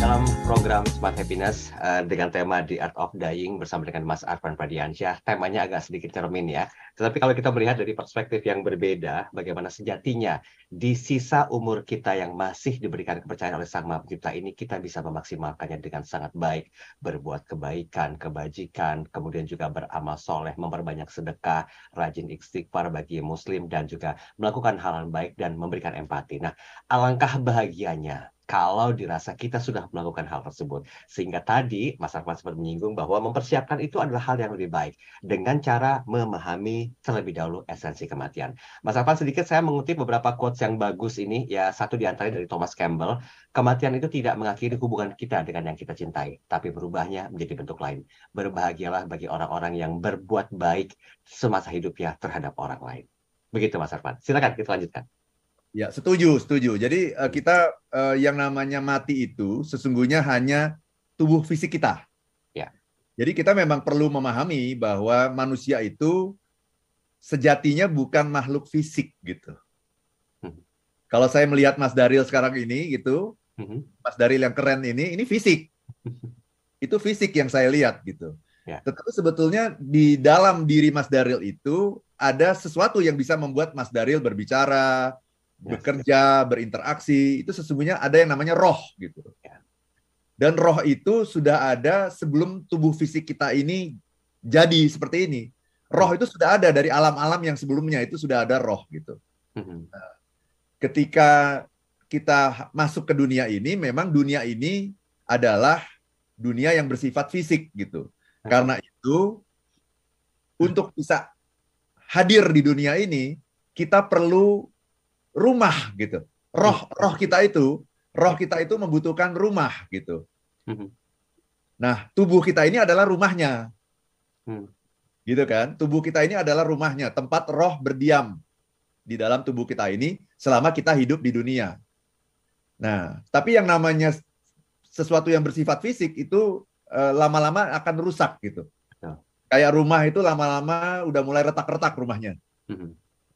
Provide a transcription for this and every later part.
dalam program Smart Happiness uh, dengan tema The Art of Dying bersama dengan Mas Arfan Pradiansyah. Temanya agak sedikit cermin ya. Tetapi kalau kita melihat dari perspektif yang berbeda, bagaimana sejatinya di sisa umur kita yang masih diberikan kepercayaan oleh Sang Maha Pencipta ini, kita bisa memaksimalkannya dengan sangat baik. Berbuat kebaikan, kebajikan, kemudian juga beramal soleh, memperbanyak sedekah, rajin istighfar bagi muslim, dan juga melakukan hal-hal baik dan memberikan empati. Nah, alangkah bahagianya kalau dirasa kita sudah melakukan hal tersebut. Sehingga tadi Mas Arfan sempat menyinggung bahwa mempersiapkan itu adalah hal yang lebih baik dengan cara memahami terlebih dahulu esensi kematian. Mas Arfan sedikit saya mengutip beberapa quotes yang bagus ini, ya satu di antaranya dari Thomas Campbell, kematian itu tidak mengakhiri hubungan kita dengan yang kita cintai, tapi berubahnya menjadi bentuk lain. Berbahagialah bagi orang-orang yang berbuat baik semasa hidupnya terhadap orang lain. Begitu Mas Arfan. Silakan kita lanjutkan. Ya, setuju, setuju. Jadi uh, kita uh, yang namanya mati itu sesungguhnya hanya tubuh fisik kita. Ya. Jadi kita memang perlu memahami bahwa manusia itu sejatinya bukan makhluk fisik gitu. Hmm. Kalau saya melihat Mas Daril sekarang ini gitu, hmm. Mas Daril yang keren ini, ini fisik. itu fisik yang saya lihat gitu. Ya. Tetapi sebetulnya di dalam diri Mas Daril itu ada sesuatu yang bisa membuat Mas Daril berbicara, bekerja, berinteraksi, itu sesungguhnya ada yang namanya roh gitu. Ya. Dan roh itu sudah ada sebelum tubuh fisik kita ini jadi seperti ini. Roh itu sudah ada dari alam-alam yang sebelumnya itu sudah ada roh gitu. Mm-hmm. Nah, ketika kita masuk ke dunia ini, memang dunia ini adalah dunia yang bersifat fisik gitu. Mm-hmm. Karena itu untuk bisa hadir di dunia ini, kita perlu rumah gitu. Roh hmm. roh kita itu, roh kita itu membutuhkan rumah gitu. Hmm. Nah, tubuh kita ini adalah rumahnya. Hmm. Gitu kan? Tubuh kita ini adalah rumahnya, tempat roh berdiam di dalam tubuh kita ini selama kita hidup di dunia. Nah, tapi yang namanya sesuatu yang bersifat fisik itu eh, lama-lama akan rusak gitu. Ya. Kayak rumah itu lama-lama udah mulai retak-retak rumahnya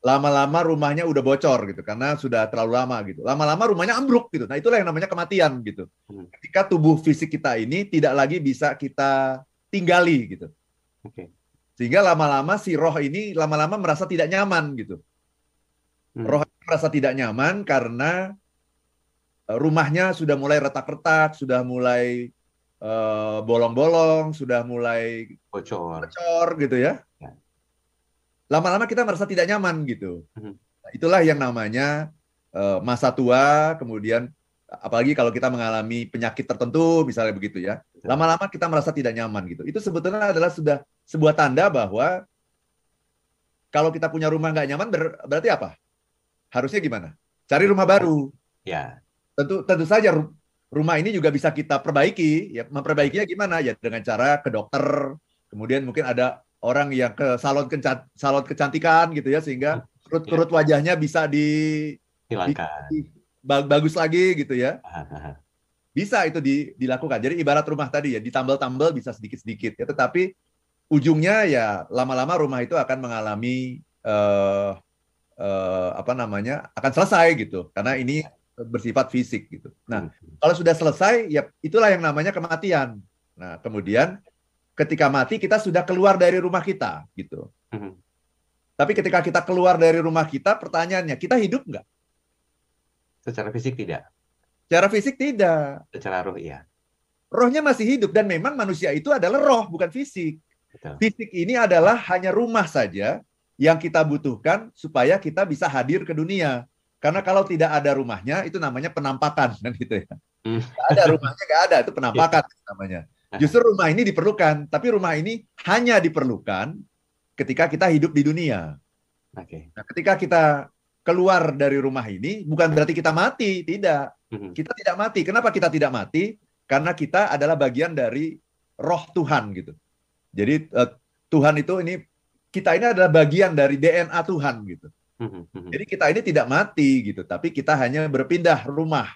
lama-lama rumahnya udah bocor gitu karena sudah terlalu lama gitu. Lama-lama rumahnya ambruk gitu. Nah, itulah yang namanya kematian gitu. Hmm. Ketika tubuh fisik kita ini tidak lagi bisa kita tinggali gitu. Okay. Sehingga lama-lama si roh ini lama-lama merasa tidak nyaman gitu. Hmm. Roh merasa tidak nyaman karena eh, rumahnya sudah mulai retak-retak, sudah mulai eh, bolong-bolong, uh, sudah mulai bocor. bocor gitu ya lama-lama kita merasa tidak nyaman gitu. Hmm. Nah, itulah yang namanya uh, masa tua, kemudian apalagi kalau kita mengalami penyakit tertentu, misalnya begitu ya. Lama-lama kita merasa tidak nyaman gitu. Itu sebetulnya adalah sudah sebuah tanda bahwa kalau kita punya rumah nggak nyaman ber berarti apa? Harusnya gimana? Cari rumah baru. Ya. Tentu tentu saja rumah ini juga bisa kita perbaiki. Ya, memperbaikinya gimana? Ya dengan cara ke dokter, kemudian mungkin ada orang yang ke salon kecantikan, salon kecantikan gitu ya sehingga kurut-kurut ya. wajahnya bisa di hilangkan di, bagus lagi gitu ya. Bisa itu di, dilakukan. Jadi ibarat rumah tadi ya ditambal-tambal bisa sedikit-sedikit ya, tetapi ujungnya ya lama-lama rumah itu akan mengalami uh, uh, apa namanya akan selesai gitu karena ini bersifat fisik gitu. Nah, hmm. kalau sudah selesai ya itulah yang namanya kematian. Nah, kemudian ketika mati kita sudah keluar dari rumah kita gitu. Hmm. Tapi ketika kita keluar dari rumah kita, pertanyaannya kita hidup nggak? Secara fisik tidak. Secara fisik tidak. Secara roh iya. Rohnya masih hidup dan memang manusia itu adalah roh bukan fisik. Betul. Fisik ini adalah hanya rumah saja yang kita butuhkan supaya kita bisa hadir ke dunia. Karena kalau tidak ada rumahnya itu namanya penampakan kan gitu ya. Hmm. ada rumahnya nggak ada itu penampakan namanya. Justru rumah ini diperlukan, tapi rumah ini hanya diperlukan ketika kita hidup di dunia. Oke. Okay. Nah, ketika kita keluar dari rumah ini, bukan berarti kita mati, tidak. Mm-hmm. Kita tidak mati. Kenapa kita tidak mati? Karena kita adalah bagian dari roh Tuhan gitu. Jadi uh, Tuhan itu ini kita ini adalah bagian dari DNA Tuhan gitu. Mm-hmm. Jadi kita ini tidak mati gitu, tapi kita hanya berpindah rumah.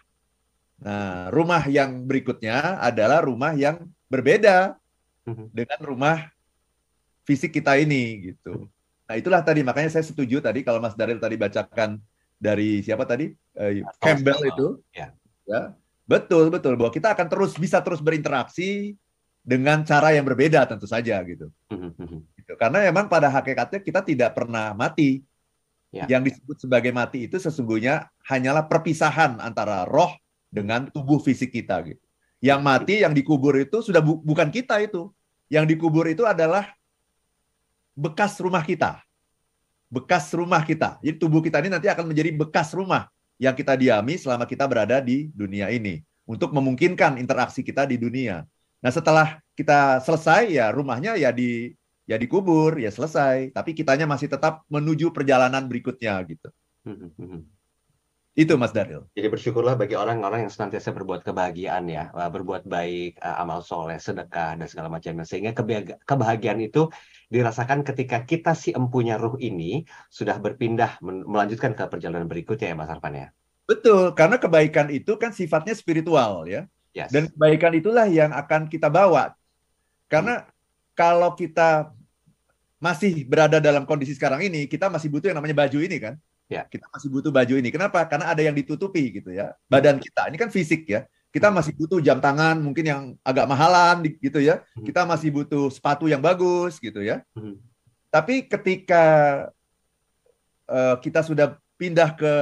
Nah, rumah yang berikutnya adalah rumah yang berbeda mhm. dengan rumah fisik kita ini gitu. Nah itulah tadi makanya saya setuju tadi kalau Mas Daril tadi bacakan dari siapa tadi uh, Campbell itu, ya. ya Betul, betul. Bahwa kita akan terus bisa terus berinteraksi dengan cara yang berbeda tentu saja gitu. gitu. Karena memang pada hakikatnya kita tidak pernah mati. Ya. Yang disebut sebagai mati itu sesungguhnya hanyalah perpisahan antara roh dengan tubuh fisik kita gitu. Yang mati, yang dikubur itu sudah bu bukan kita itu. Yang dikubur itu adalah bekas rumah kita. Bekas rumah kita. Jadi tubuh kita ini nanti akan menjadi bekas rumah yang kita diami selama kita berada di dunia ini untuk memungkinkan interaksi kita di dunia. Nah, setelah kita selesai ya rumahnya ya di ya dikubur, ya selesai, tapi kitanya masih tetap menuju perjalanan berikutnya gitu. Itu Mas Daril. Jadi bersyukurlah bagi orang-orang yang senantiasa berbuat kebahagiaan ya, berbuat baik, eh, amal soleh, sedekah dan segala macamnya. Sehingga kebahagiaan itu dirasakan ketika kita si empunya ruh ini sudah berpindah melanjutkan ke perjalanan berikutnya ya Mas Arfan ya. Betul, karena kebaikan itu kan sifatnya spiritual ya. Yes. Dan kebaikan itulah yang akan kita bawa. Karena hmm. kalau kita masih berada dalam kondisi sekarang ini, kita masih butuh yang namanya baju ini kan. Ya. Kita masih butuh baju ini. Kenapa? Karena ada yang ditutupi gitu ya. Badan kita. Ini kan fisik ya. Kita masih butuh jam tangan mungkin yang agak mahalan gitu ya. Hmm. Kita masih butuh sepatu yang bagus gitu ya. Hmm. Tapi ketika uh, kita sudah pindah ke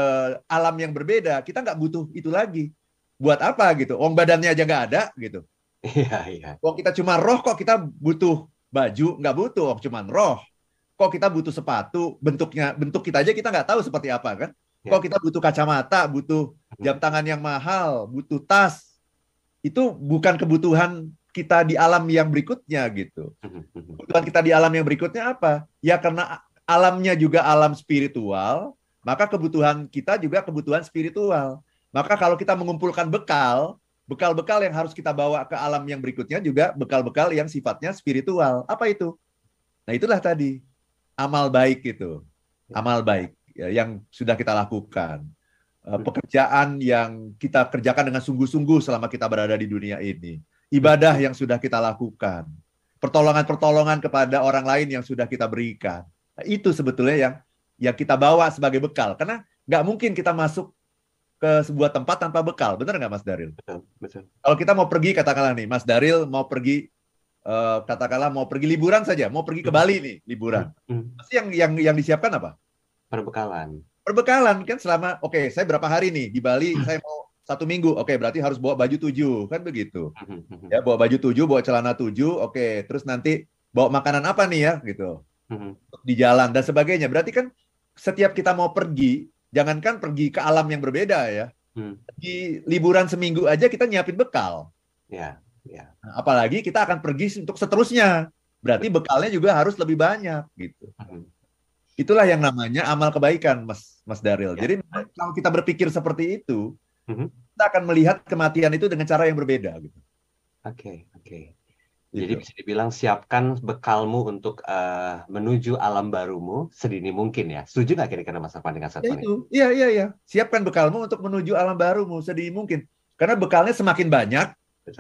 alam yang berbeda, kita nggak butuh itu lagi. Buat apa gitu? Wong badannya aja nggak ada gitu. Iya, iya. Wong kita cuma roh kok kita butuh baju, nggak butuh, wong cuma roh kok kita butuh sepatu bentuknya bentuk kita aja kita nggak tahu seperti apa kan? Ya. kok kita butuh kacamata butuh jam tangan yang mahal butuh tas. Itu bukan kebutuhan kita di alam yang berikutnya gitu. Kebutuhan kita di alam yang berikutnya apa? Ya karena alamnya juga alam spiritual maka kebutuhan kita juga kebutuhan spiritual. Maka kalau kita mengumpulkan bekal bekal-bekal yang harus kita bawa ke alam yang berikutnya juga bekal-bekal yang sifatnya spiritual. Apa itu? Nah itulah tadi amal baik itu, ya. amal baik ya, yang sudah kita lakukan, uh, pekerjaan yang kita kerjakan dengan sungguh-sungguh selama kita berada di dunia ini, ibadah yang sudah kita lakukan, pertolongan-pertolongan kepada orang lain yang sudah kita berikan, itu sebetulnya yang yang kita bawa sebagai bekal, karena nggak mungkin kita masuk ke sebuah tempat tanpa bekal, benar nggak Mas Daril? Betul, betul. Kalau kita mau pergi, katakanlah nih, Mas Daril mau pergi uh, katakanlah mau pergi liburan saja, mau pergi ke hmm. Bali nih liburan. Hmm. Pasti yang yang yang disiapkan apa? Perbekalan. Perbekalan kan selama oke okay, saya berapa hari nih di Bali hmm. saya mau satu minggu oke okay, berarti harus bawa baju tujuh kan begitu ya bawa baju tujuh bawa celana tujuh oke okay. terus nanti bawa makanan apa nih ya gitu di jalan dan sebagainya berarti kan setiap kita mau pergi jangankan pergi ke alam yang berbeda ya di liburan seminggu aja kita nyiapin bekal ya Ya. Nah, apalagi kita akan pergi untuk seterusnya. Berarti bekalnya juga harus lebih banyak gitu. Hmm. Itulah yang namanya amal kebaikan, Mas Mas Daril. Ya. Jadi kalau kita berpikir seperti itu, hmm. kita akan melihat kematian itu dengan cara yang berbeda gitu. Oke, okay, oke. Okay. Jadi gitu. bisa dibilang siapkan bekalmu untuk uh, menuju alam barumu sedini mungkin ya. Setuju nggak kira-kira Mas Afan dengan ya itu. Iya, iya, iya. Siapkan bekalmu untuk menuju alam barumu sedini mungkin. Karena bekalnya semakin banyak,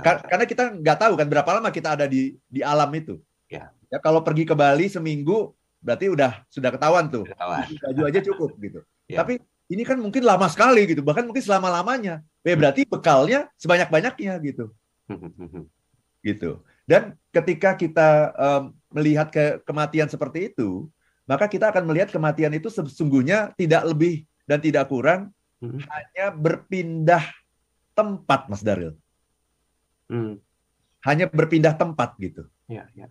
karena kita nggak tahu kan berapa lama kita ada di di alam itu. Ya. ya kalau pergi ke Bali seminggu berarti udah sudah ketahuan tuh. Ketahuan. Baju aja cukup gitu. Ya. Tapi ini kan mungkin lama sekali gitu, bahkan mungkin selama lamanya. Eh, berarti bekalnya sebanyak banyaknya gitu. gitu. Dan ketika kita um, melihat ke kematian seperti itu, maka kita akan melihat kematian itu sesungguhnya tidak lebih dan tidak kurang hmm. hanya berpindah tempat, Mas Daril. Hmm. Hanya berpindah tempat gitu. Ya, ya.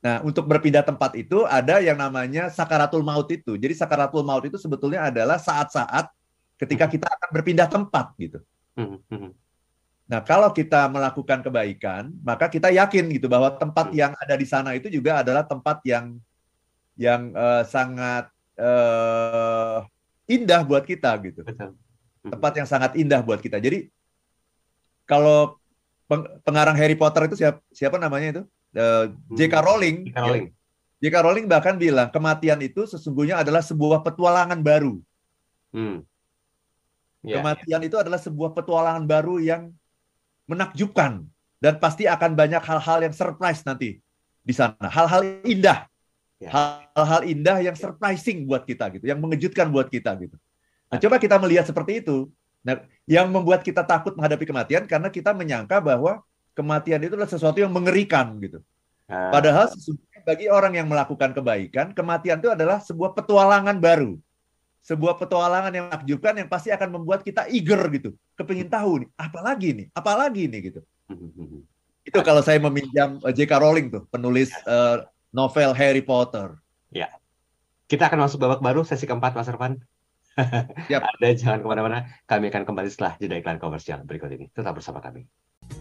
Nah, untuk berpindah tempat itu ada yang namanya sakaratul maut itu. Jadi sakaratul maut itu sebetulnya adalah saat-saat ketika hmm. kita akan berpindah tempat gitu. Hmm, hmm. Nah, kalau kita melakukan kebaikan, maka kita yakin gitu bahwa tempat yang ada di sana itu juga adalah tempat yang yang uh, sangat uh, indah buat kita gitu. Tempat yang sangat indah buat kita. Jadi kalau pengarang Harry Potter itu siapa, siapa namanya itu? Uh, hmm. J.K. Rowling. J.K. Rowling. Ya. J.K. Rowling bahkan bilang kematian itu sesungguhnya adalah sebuah petualangan baru. Hmm. Yeah, kematian yeah. itu adalah sebuah petualangan baru yang menakjubkan dan pasti akan banyak hal-hal yang surprise nanti di sana. Hal-hal indah. Ya. Hal-hal indah yang surprising buat kita gitu, yang mengejutkan buat kita gitu. Nah, coba kita melihat seperti itu. Nah, yang membuat kita takut menghadapi kematian karena kita menyangka bahwa kematian itu adalah sesuatu yang mengerikan gitu. Ah. Padahal sesungguhnya bagi orang yang melakukan kebaikan, kematian itu adalah sebuah petualangan baru. Sebuah petualangan yang menakjubkan yang pasti akan membuat kita eager gitu. Kepingin tahu nih, apalagi nih, apalagi nih gitu. Itu kalau saya meminjam eh, J.K. Rowling tuh, penulis uh, novel Harry Potter. Ya. Kita akan masuk babak baru sesi keempat, Mas Irfan. Yep. Anda jangan ke mana-mana. Kami akan kembali setelah jeda iklan komersial berikut ini. Tetap bersama kami.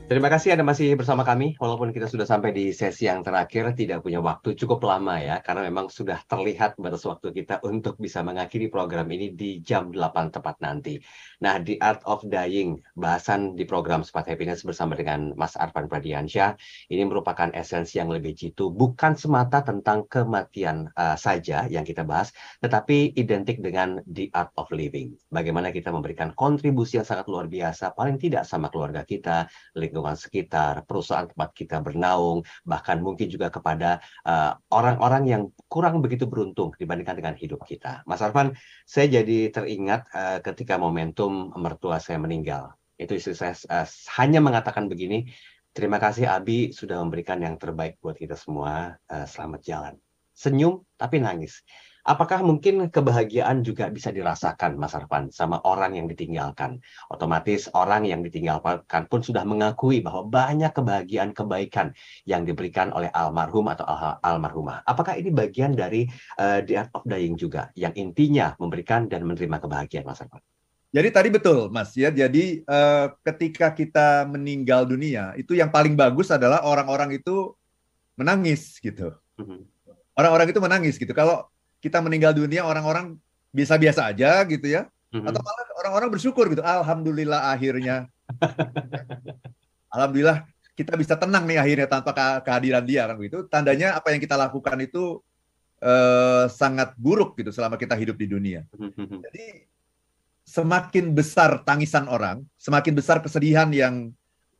Terima kasih Anda masih bersama kami. Walaupun kita sudah sampai di sesi yang terakhir, tidak punya waktu cukup lama ya, karena memang sudah terlihat batas waktu kita untuk bisa mengakhiri program ini di jam 8 tepat nanti. Nah, di Art of Dying, bahasan di program Smart Happiness bersama dengan Mas Arfan Pradiansyah, ini merupakan esensi yang lebih jitu, bukan semata tentang kematian uh, saja yang kita bahas, tetapi identik dengan the art of living. Bagaimana kita memberikan kontribusi yang sangat luar biasa, paling tidak sama keluarga kita, lingkungan sekitar, perusahaan tempat kita bernaung, bahkan mungkin juga kepada eh, orang-orang uh, yang kurang begitu beruntung dibandingkan dengan hidup kita. Mas Arfan, saya jadi teringat uh, ketika momentum mertua saya meninggal. Itu istri saya uh, hanya mengatakan begini, terima kasih Abi sudah memberikan yang terbaik buat kita semua, uh, selamat jalan. Senyum tapi nangis. Apakah mungkin kebahagiaan juga bisa dirasakan, Mas Arfan, sama orang yang ditinggalkan? Otomatis orang yang ditinggalkan pun sudah mengakui bahwa banyak kebahagiaan kebaikan yang diberikan oleh almarhum atau al almarhumah. Apakah ini bagian dari uh, The Art of Dying juga, yang intinya memberikan dan menerima kebahagiaan, Mas Arfan? Jadi tadi betul, Mas ya. Jadi uh, ketika kita meninggal dunia, itu yang paling bagus adalah orang-orang itu menangis gitu. Mhm. Orang-orang itu menangis gitu. Kalau kita meninggal dunia orang-orang biasa-biasa aja gitu ya. Mm-hmm. Atau malah orang-orang bersyukur gitu. Alhamdulillah akhirnya. Alhamdulillah kita bisa tenang nih akhirnya tanpa kehadiran dia kan begitu. Tandanya apa yang kita lakukan itu uh, sangat buruk gitu selama kita hidup di dunia. Mm-hmm. Jadi semakin besar tangisan orang, semakin besar kesedihan yang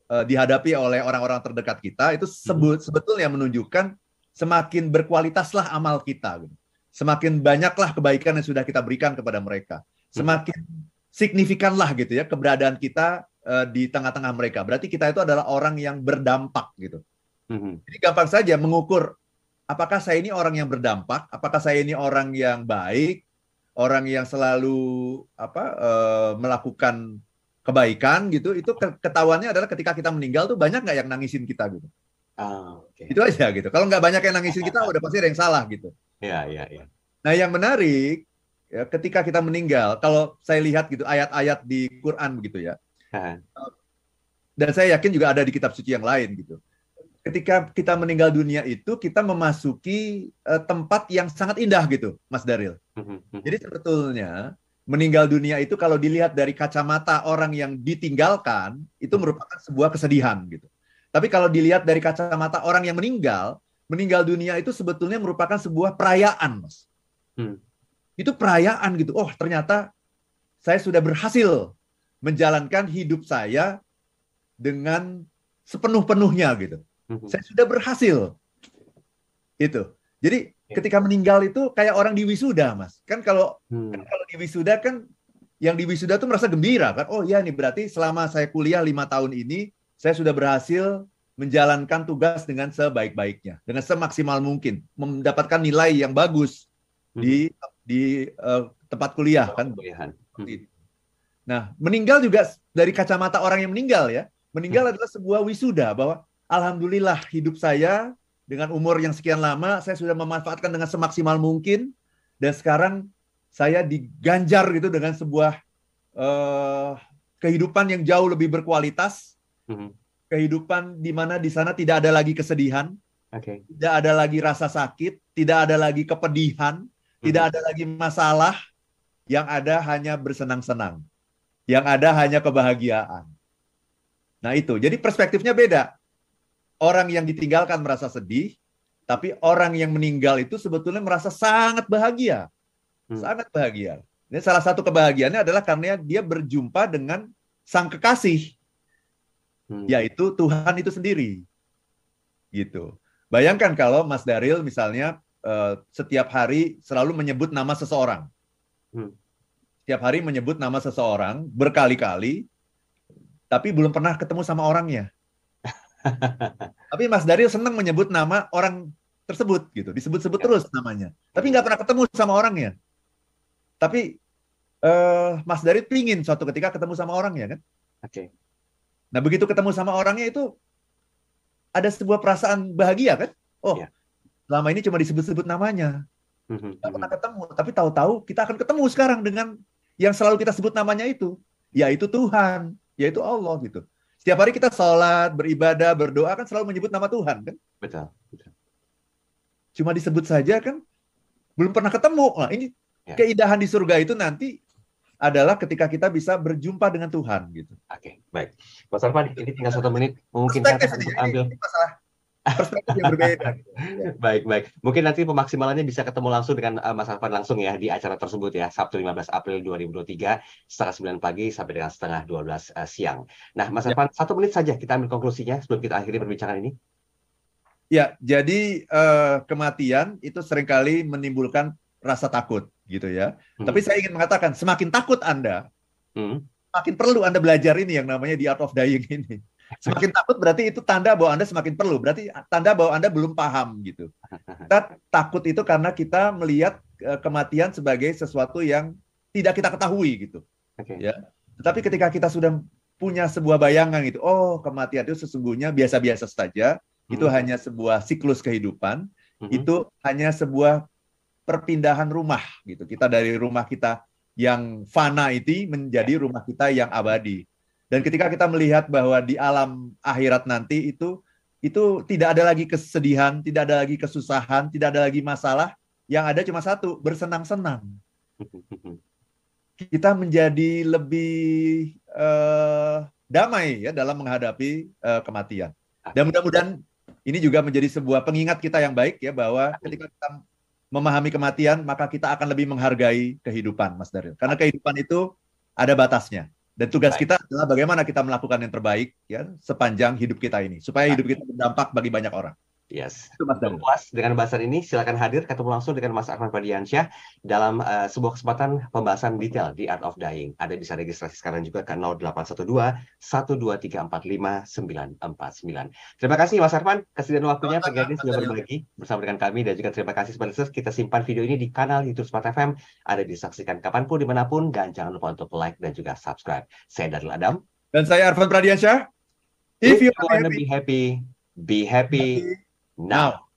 uh, dihadapi oleh orang-orang terdekat kita itu sebut, mm-hmm. sebetulnya menunjukkan semakin berkualitaslah amal kita. Gitu semakin banyaklah kebaikan yang sudah kita berikan kepada mereka. Semakin signifikanlah gitu ya keberadaan kita uh, di tengah-tengah mereka. Berarti kita itu adalah orang yang berdampak gitu. Mm-hmm. Jadi gampang saja mengukur apakah saya ini orang yang berdampak, apakah saya ini orang yang baik, orang yang selalu apa uh, melakukan kebaikan gitu. Itu ketahuannya adalah ketika kita meninggal tuh banyak nggak yang nangisin kita gitu. Oh, okay. Itu aja gitu. Kalau nggak banyak yang nangisin kita, udah pasti ada yang salah gitu. Iya, iya, iya. Nah, yang menarik ya ketika kita meninggal, kalau saya lihat gitu ayat-ayat di Quran begitu ya. Dan saya yakin juga ada di kitab suci yang lain gitu. Ketika kita meninggal dunia itu kita memasuki uh, tempat yang sangat indah gitu, Mas Daril. Mhm, mhm. Jadi sebetulnya meninggal dunia itu kalau dilihat dari kacamata orang yang ditinggalkan itu mhm. merupakan sebuah kesedihan gitu. Tapi kalau dilihat dari kacamata orang yang meninggal, meninggal dunia itu sebetulnya merupakan sebuah perayaan, Mas. Hmm. Itu perayaan gitu. Oh, ternyata saya sudah berhasil menjalankan hidup saya dengan sepenuh-penuhnya gitu. Hmm. Saya sudah berhasil. Itu. Jadi ya. ketika meninggal itu kayak orang di wisuda, Mas. Kan kalau hmm. kan kalau di wisuda kan yang di wisuda tuh merasa gembira kan. Oh iya nih berarti selama saya kuliah lima tahun ini saya sudah berhasil menjalankan tugas dengan sebaik-baiknya, dengan semaksimal mungkin, mendapatkan nilai yang bagus hmm. di di uh, tempat kuliah kan. Hmm. Nah, meninggal juga dari kacamata orang yang meninggal ya. Meninggal hmm. adalah sebuah wisuda bahwa alhamdulillah hidup saya dengan umur yang sekian lama saya sudah memanfaatkan dengan semaksimal mungkin dan sekarang saya diganjar gitu dengan sebuah uh, kehidupan yang jauh lebih berkualitas. Hmm kehidupan di mana di sana tidak ada lagi kesedihan, okay. tidak ada lagi rasa sakit, tidak ada lagi kepedihan, hmm. tidak ada lagi masalah, yang ada hanya bersenang-senang, yang ada hanya kebahagiaan. Nah itu, jadi perspektifnya beda. Orang yang ditinggalkan merasa sedih, tapi orang yang meninggal itu sebetulnya merasa sangat bahagia, hmm. sangat bahagia. Ini salah satu kebahagiaannya adalah karena dia berjumpa dengan sang kekasih hmm. yaitu Tuhan itu sendiri. Gitu. Bayangkan kalau Mas Daril misalnya uh, setiap hari selalu menyebut nama seseorang. Hmm. tiap hari menyebut nama seseorang berkali-kali, tapi belum pernah ketemu sama orangnya. tapi Mas Daryl senang menyebut nama orang tersebut gitu, disebut-sebut ya. terus namanya. Tapi nggak pernah ketemu sama orangnya. Tapi uh, Mas Daryl pingin suatu ketika ketemu sama orangnya kan? Oke. Okay. Nah begitu ketemu sama orangnya itu ada sebuah perasaan bahagia kan? Oh, ya. selama ini cuma disebut-sebut namanya, mhm, nggak pernah mhm. ketemu. Tapi tahu-tahu kita akan ketemu sekarang dengan yang selalu kita sebut namanya itu, yaitu Tuhan, yaitu Allah gitu. Setiap hari kita sholat, beribadah, berdoa kan selalu menyebut nama Tuhan kan? Betul. betul. Cuma disebut saja kan, belum pernah ketemu. Nah ini ya. keindahan di surga itu nanti adalah ketika kita bisa berjumpa dengan Tuhan gitu. Oke, baik. Mas Arfan, ini tinggal satu menit. Mungkin saya ambil ini masalah perspektif yang berbeda. Gitu. baik, baik. Mungkin nanti pemaksimalannya bisa ketemu langsung dengan uh, Mas Arfan langsung ya di acara tersebut ya, Sabtu 15 April 2023, setengah 9 pagi sampai dengan setengah 12 uh, eh, siang. Nah, Mas ya. Arfan, satu menit saja kita ambil konklusinya sebelum kita akhiri perbincangan ini. Ya, jadi uh, kematian itu sering kali menimbulkan rasa takut gitu ya. Hmm. Tapi saya ingin mengatakan semakin takut Anda, hmm. semakin perlu Anda belajar ini yang namanya the art of dying ini. Semakin takut berarti itu tanda bahwa Anda semakin perlu, berarti tanda bahwa Anda belum paham gitu. Kita takut itu karena kita melihat uh, kematian sebagai sesuatu yang tidak kita ketahui gitu. Okay. Ya. Tetapi ketika kita sudah punya sebuah bayangan gitu, oh kematian itu sesungguhnya biasa-biasa saja, hmm. itu hanya sebuah siklus kehidupan, hmm. itu hanya sebuah perpindahan rumah gitu. Kita dari rumah kita yang fana itu menjadi rumah kita yang abadi. Dan ketika kita melihat bahwa di alam akhirat nanti itu itu tidak ada lagi kesedihan, tidak ada lagi kesusahan, tidak ada lagi masalah, yang ada cuma satu, bersenang-senang. Kita menjadi lebih uh, damai ya dalam menghadapi uh, kematian. Dan mudah-mudahan ini juga menjadi sebuah pengingat kita yang baik ya bahwa ketika kita memahami kematian, maka kita akan lebih menghargai kehidupan, Mas Daryl. Karena kehidupan itu ada batasnya. Dan tugas Baik. kita adalah bagaimana kita melakukan yang terbaik ya sepanjang hidup kita ini supaya hidup kita berdampak bagi banyak orang. Yes. Puas dengan bahasan ini, silakan hadir ketemu langsung dengan Mas Arman Padiansyah dalam uh, sebuah kesempatan pembahasan detail di Art of Dying. Ada bisa registrasi sekarang juga ke 0812 12345 949. Terima kasih Mas Arman kesediaan waktunya pagi ini sudah berbagi bersama dengan kami dan juga terima kasih sebenarnya kita simpan video ini di kanal YouTube Smart FM ada disaksikan kapan pun di mana pun dan jangan lupa untuk like dan juga subscribe. Saya Darul Adam dan saya Arfan Pradiansyah. If you want to be happy, be happy. happy now